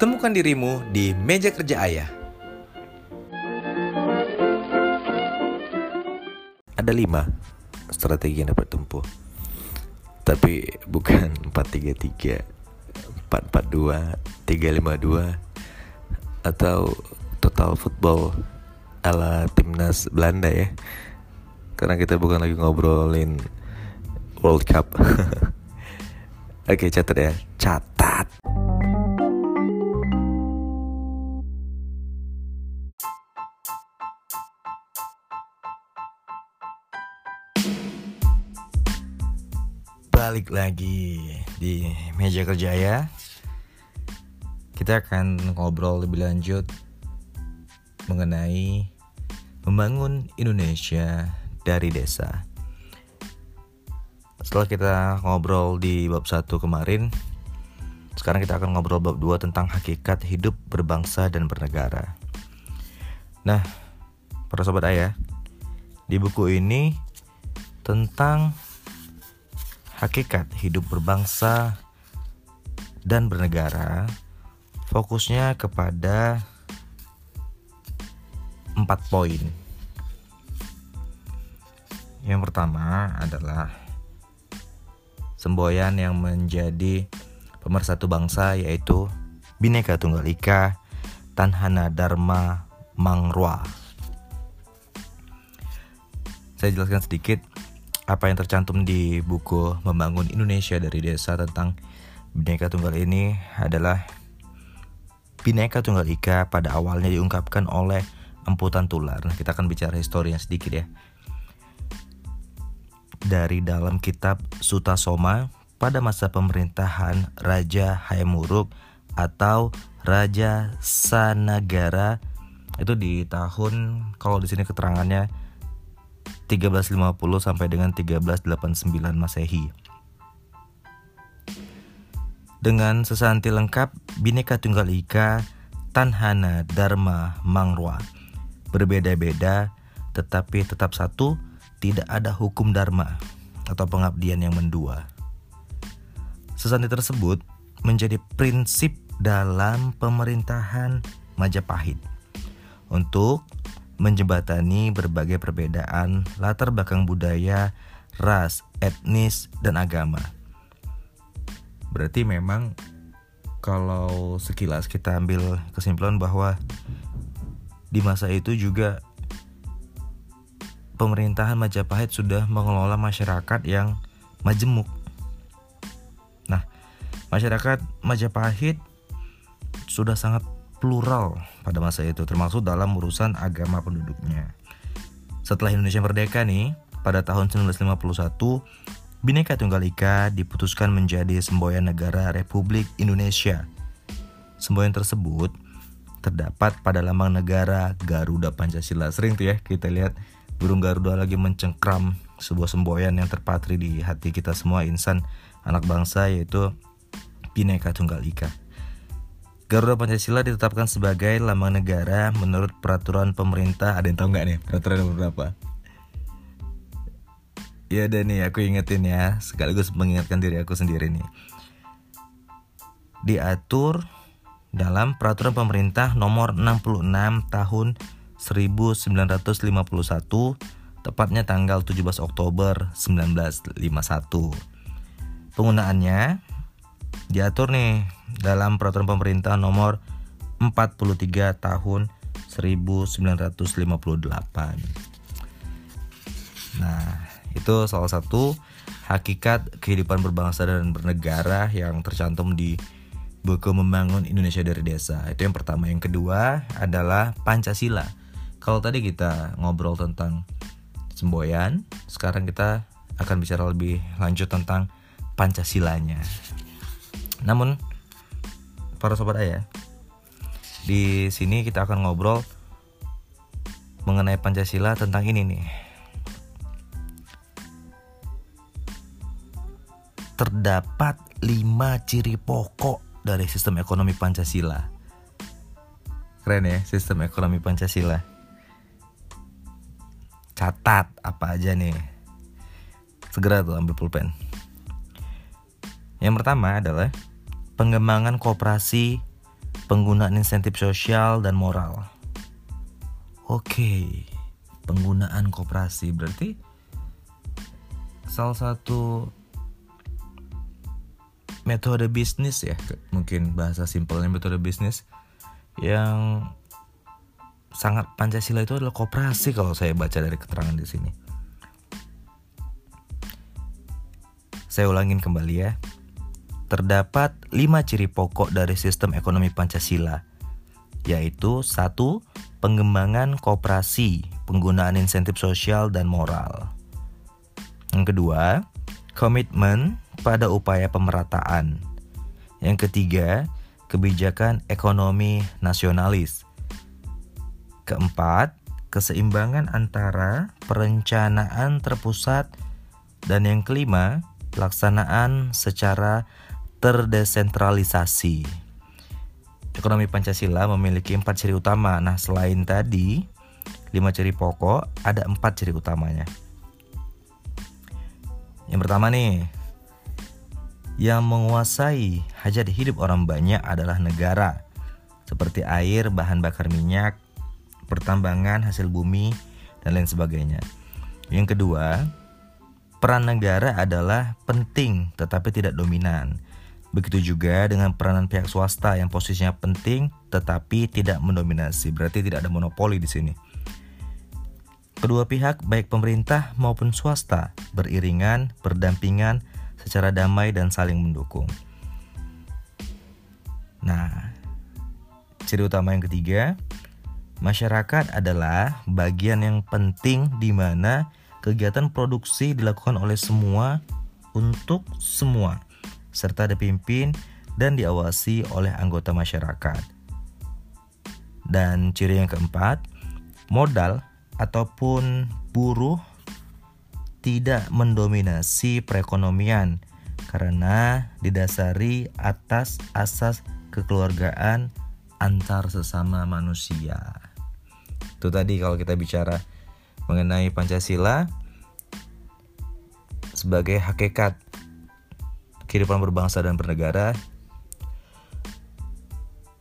Temukan dirimu di meja kerja ayah. Ada lima strategi yang dapat tempuh. Tapi bukan 433, 442, 352 atau total football ala timnas Belanda ya. Karena kita bukan lagi ngobrolin World Cup. Oke, catat ya. Catat. Balik lagi di meja kerja ya. Kita akan ngobrol lebih lanjut mengenai membangun Indonesia dari desa. Setelah kita ngobrol di bab 1 kemarin, sekarang kita akan ngobrol bab 2 tentang hakikat hidup berbangsa dan bernegara. Nah, para sobat ayah, di buku ini tentang hakikat hidup berbangsa dan bernegara fokusnya kepada empat poin. Yang pertama adalah semboyan yang menjadi pemersatu bangsa yaitu Bhinneka Tunggal Ika Tanhana Dharma Mangrua. Saya jelaskan sedikit apa yang tercantum di buku Membangun Indonesia dari Desa tentang Bhinneka Tunggal ini adalah Bhinneka Tunggal Ika pada awalnya diungkapkan oleh Emputan Tular. Nah, kita akan bicara historinya sedikit ya. Dari dalam kitab Suta Soma pada masa pemerintahan Raja Hayamuruk atau Raja Sanagara itu di tahun kalau di sini keterangannya 1350 sampai dengan 1389 Masehi. Dengan sesanti lengkap Bhinneka Tunggal Ika Tanhana Dharma Mangrua berbeda-beda tetapi tetap satu tidak ada hukum dharma atau pengabdian yang mendua. Sesanti tersebut menjadi prinsip dalam pemerintahan Majapahit untuk menjembatani berbagai perbedaan latar belakang budaya, ras, etnis, dan agama. Berarti memang kalau sekilas kita ambil kesimpulan bahwa di masa itu juga pemerintahan Majapahit sudah mengelola masyarakat yang majemuk. Nah, masyarakat Majapahit sudah sangat plural pada masa itu termasuk dalam urusan agama penduduknya. Setelah Indonesia merdeka nih, pada tahun 1951, Bhinneka Tunggal Ika diputuskan menjadi semboyan negara Republik Indonesia. Semboyan tersebut terdapat pada lambang negara Garuda Pancasila. Sering tuh ya kita lihat burung Garuda lagi mencengkram sebuah semboyan yang terpatri di hati kita semua insan anak bangsa yaitu Bhinneka Tunggal Ika. Garuda Pancasila ditetapkan sebagai lambang negara menurut peraturan pemerintah. Ada yang tahu nggak nih peraturan berapa? Ya udah nih aku ingetin ya sekaligus mengingatkan diri aku sendiri nih. Diatur dalam peraturan pemerintah nomor 66 tahun 1951 tepatnya tanggal 17 Oktober 1951. Penggunaannya diatur nih dalam peraturan pemerintah nomor 43 tahun 1958. Nah, itu salah satu hakikat kehidupan berbangsa dan bernegara yang tercantum di buku Membangun Indonesia dari Desa. Itu yang pertama. Yang kedua adalah Pancasila. Kalau tadi kita ngobrol tentang semboyan, sekarang kita akan bicara lebih lanjut tentang Pancasilanya. Namun para sobat ayah, di sini kita akan ngobrol mengenai Pancasila tentang ini nih. Terdapat lima ciri pokok dari sistem ekonomi Pancasila. Keren ya sistem ekonomi Pancasila. Catat apa aja nih. Segera tuh ambil pulpen. Yang pertama adalah pengembangan kooperasi penggunaan insentif sosial dan moral. Oke, penggunaan koperasi berarti salah satu metode bisnis ya, mungkin bahasa simpelnya metode bisnis yang sangat Pancasila itu adalah koperasi kalau saya baca dari keterangan di sini. Saya ulangin kembali ya. Terdapat lima ciri pokok dari sistem ekonomi Pancasila, yaitu satu, pengembangan kooperasi, penggunaan insentif sosial dan moral. Yang kedua, komitmen pada upaya pemerataan. Yang ketiga, kebijakan ekonomi nasionalis. Keempat, keseimbangan antara perencanaan terpusat dan yang kelima, pelaksanaan secara terdesentralisasi. Ekonomi Pancasila memiliki empat ciri utama. Nah, selain tadi lima ciri pokok, ada empat ciri utamanya. Yang pertama nih, yang menguasai hajat hidup orang banyak adalah negara, seperti air, bahan bakar minyak, pertambangan, hasil bumi, dan lain sebagainya. Yang kedua, Peran negara adalah penting tetapi tidak dominan. Begitu juga dengan peranan pihak swasta yang posisinya penting tetapi tidak mendominasi. Berarti tidak ada monopoli di sini. Kedua pihak baik pemerintah maupun swasta beriringan, berdampingan secara damai dan saling mendukung. Nah, ciri utama yang ketiga, masyarakat adalah bagian yang penting di mana kegiatan produksi dilakukan oleh semua untuk semua, serta dipimpin dan diawasi oleh anggota masyarakat. Dan ciri yang keempat, modal ataupun buruh tidak mendominasi perekonomian karena didasari atas asas kekeluargaan antar sesama manusia. Itu tadi kalau kita bicara mengenai Pancasila sebagai hakikat kehidupan berbangsa dan bernegara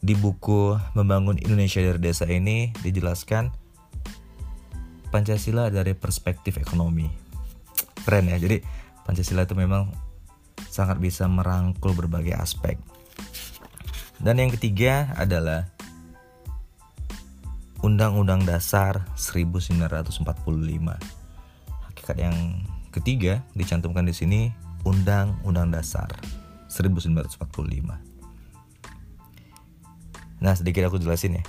di buku Membangun Indonesia dari Desa ini dijelaskan Pancasila dari perspektif ekonomi. Keren ya. Jadi Pancasila itu memang sangat bisa merangkul berbagai aspek. Dan yang ketiga adalah Undang-Undang Dasar 1945. Hakikat yang ketiga dicantumkan di sini Undang-Undang Dasar 1945. Nah, sedikit aku jelasin ya.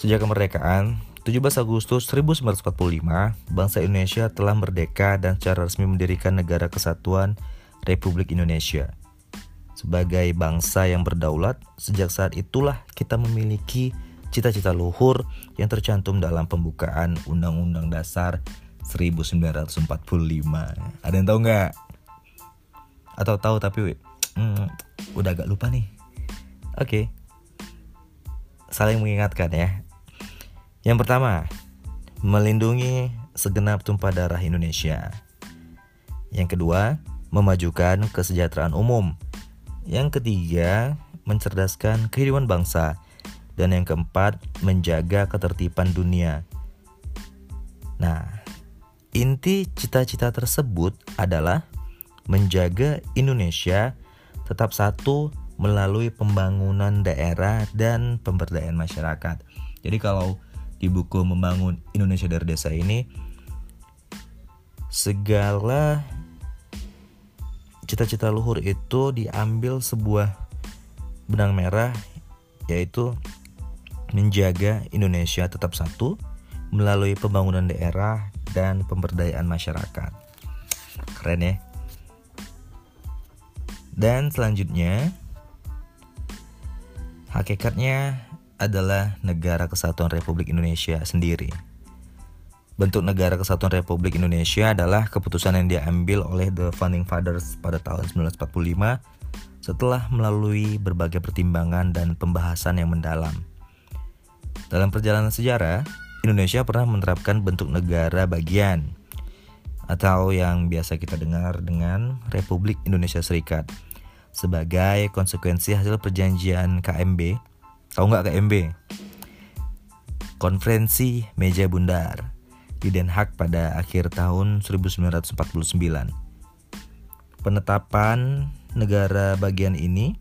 Sejak kemerdekaan 17 Agustus 1945, bangsa Indonesia telah merdeka dan secara resmi mendirikan Negara Kesatuan Republik Indonesia. Sebagai bangsa yang berdaulat, sejak saat itulah kita memiliki cita-cita luhur yang tercantum dalam pembukaan Undang-Undang Dasar 1945. Ada yang tahu nggak? Atau tahu tapi hmm, udah agak lupa nih. Oke. Okay. Saling mengingatkan ya. Yang pertama, melindungi segenap tumpah darah Indonesia. Yang kedua, memajukan kesejahteraan umum. Yang ketiga, mencerdaskan kehidupan bangsa dan yang keempat, menjaga ketertiban dunia. Nah, inti cita-cita tersebut adalah menjaga Indonesia tetap satu melalui pembangunan daerah dan pemberdayaan masyarakat. Jadi kalau di buku Membangun Indonesia dari Desa ini segala cita-cita luhur itu diambil sebuah benang merah yaitu menjaga Indonesia tetap satu melalui pembangunan daerah dan pemberdayaan masyarakat. Keren ya. Dan selanjutnya hakikatnya adalah negara kesatuan Republik Indonesia sendiri. Bentuk negara kesatuan Republik Indonesia adalah keputusan yang diambil oleh the founding fathers pada tahun 1945 setelah melalui berbagai pertimbangan dan pembahasan yang mendalam. Dalam perjalanan sejarah, Indonesia pernah menerapkan bentuk negara bagian atau yang biasa kita dengar dengan Republik Indonesia Serikat sebagai konsekuensi hasil perjanjian KMB Tahu nggak KMB? Konferensi Meja Bundar di Den Haag pada akhir tahun 1949. Penetapan negara bagian ini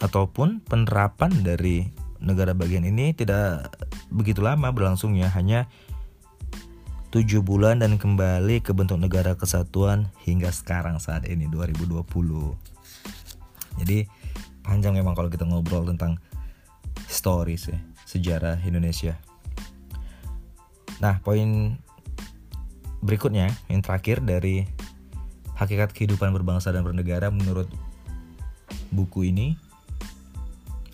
ataupun penerapan dari negara bagian ini tidak begitu lama berlangsungnya hanya tujuh bulan dan kembali ke bentuk negara kesatuan hingga sekarang saat ini 2020 jadi panjang memang kalau kita ngobrol tentang historis ya sejarah Indonesia Nah, poin berikutnya yang terakhir dari hakikat kehidupan berbangsa dan bernegara menurut buku ini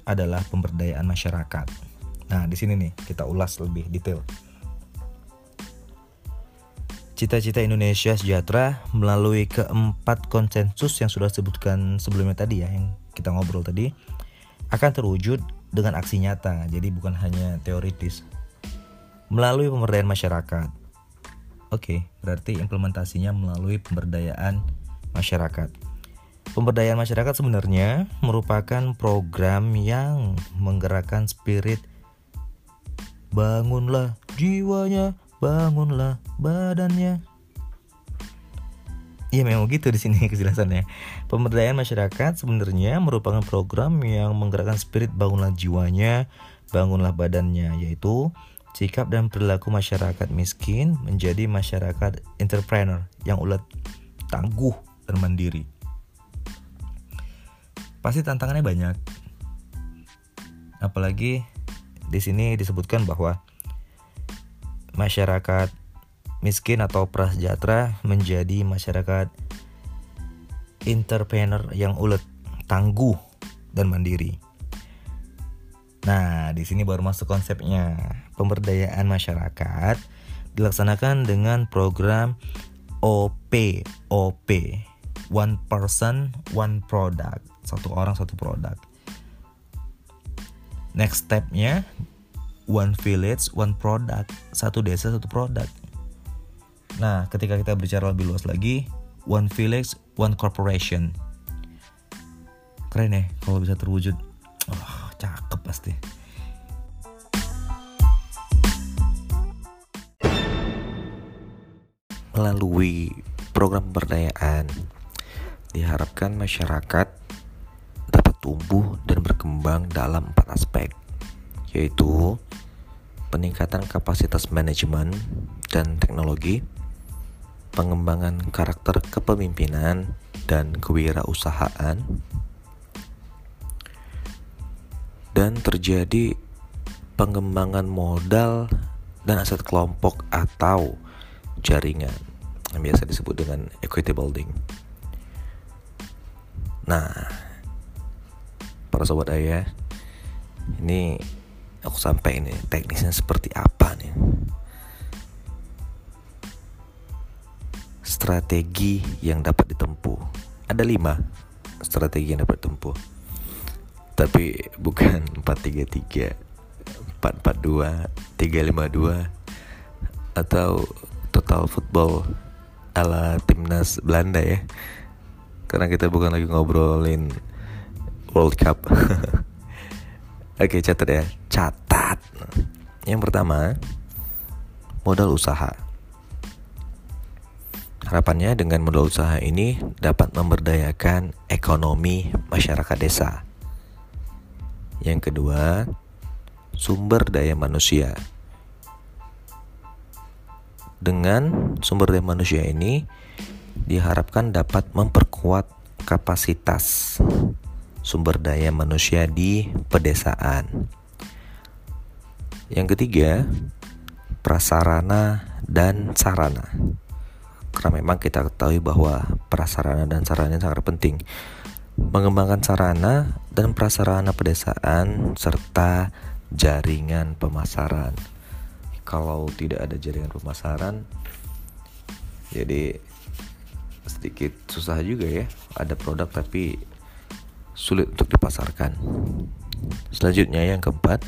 adalah pemberdayaan masyarakat. Nah, di sini nih kita ulas lebih detail. Cita-cita Indonesia sejahtera melalui keempat konsensus yang sudah disebutkan sebelumnya tadi ya, yang kita ngobrol tadi, akan terwujud dengan aksi nyata. Jadi bukan hanya teoritis melalui pemberdayaan masyarakat. Oke, berarti implementasinya melalui pemberdayaan masyarakat. Pemberdayaan masyarakat sebenarnya merupakan program yang menggerakkan spirit bangunlah jiwanya, bangunlah badannya. Iya memang gitu di sini kejelasannya. Pemberdayaan masyarakat sebenarnya merupakan program yang menggerakkan spirit bangunlah jiwanya, bangunlah badannya, yaitu sikap dan perilaku masyarakat miskin menjadi masyarakat entrepreneur yang ulet, tangguh, dan mandiri. Pasti tantangannya banyak. Apalagi di sini disebutkan bahwa masyarakat miskin atau prasejahtera menjadi masyarakat entrepreneur yang ulet, tangguh, dan mandiri. Nah, di sini baru masuk konsepnya. Pemberdayaan masyarakat dilaksanakan dengan program OP, OP. One person, one product. Satu orang, satu produk. Next stepnya, one village, one product. Satu desa, satu produk. Nah, ketika kita bicara lebih luas lagi, one village, one corporation. Keren ya kalau bisa terwujud. Oh, cakep pasti melalui program pemberdayaan diharapkan masyarakat dapat tumbuh dan berkembang dalam empat aspek yaitu peningkatan kapasitas manajemen dan teknologi, pengembangan karakter kepemimpinan dan kewirausahaan, dan terjadi pengembangan modal dan aset kelompok atau jaringan yang biasa disebut dengan equity building. Nah, para sobat ayah, ini aku sampai ini teknisnya seperti apa nih? Strategi yang dapat ditempuh. Ada lima strategi yang dapat ditempuh. Tapi bukan 433 442 352 atau total football ala timnas Belanda ya. Karena kita bukan lagi ngobrolin World Cup Oke catat ya. Catat. Yang pertama modal usaha. Harapannya dengan modal usaha ini dapat memberdayakan ekonomi masyarakat desa. Yang kedua, sumber daya manusia. Dengan sumber daya manusia ini diharapkan dapat memperkuat kapasitas sumber daya manusia di pedesaan. Yang ketiga, prasarana dan sarana. Karena memang kita ketahui bahwa prasarana dan sarana sangat penting mengembangkan sarana dan prasarana pedesaan serta jaringan pemasaran. Kalau tidak ada jaringan pemasaran, jadi sedikit susah juga ya. Ada produk tapi sulit untuk dipasarkan. Selanjutnya yang keempat,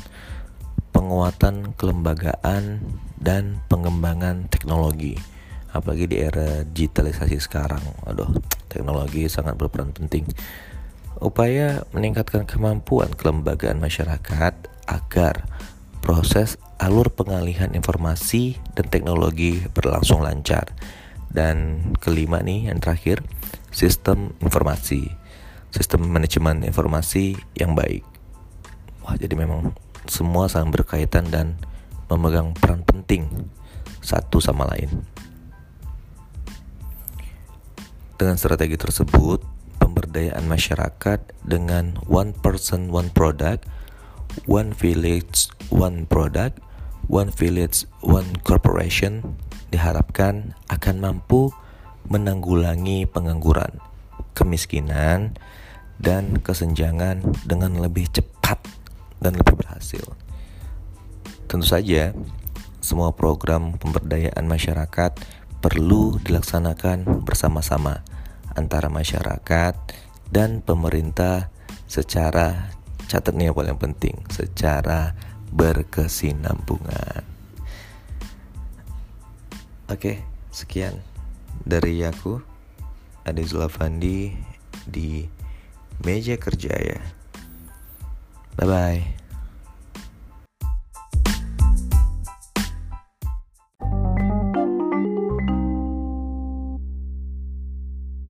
penguatan kelembagaan dan pengembangan teknologi. Apalagi di era digitalisasi sekarang. Aduh, teknologi sangat berperan penting upaya meningkatkan kemampuan kelembagaan masyarakat agar proses alur pengalihan informasi dan teknologi berlangsung lancar. Dan kelima nih yang terakhir, sistem informasi. Sistem manajemen informasi yang baik. Wah, jadi memang semua saling berkaitan dan memegang peran penting satu sama lain. Dengan strategi tersebut, pemberdayaan masyarakat dengan one person one product, one village one product, one village one corporation diharapkan akan mampu menanggulangi pengangguran, kemiskinan, dan kesenjangan dengan lebih cepat dan lebih berhasil. Tentu saja, semua program pemberdayaan masyarakat perlu dilaksanakan bersama-sama antara masyarakat dan pemerintah secara catat nih yang paling penting secara berkesinambungan. Oke, sekian dari aku Ade Zulafandi di meja kerja ya. Bye bye.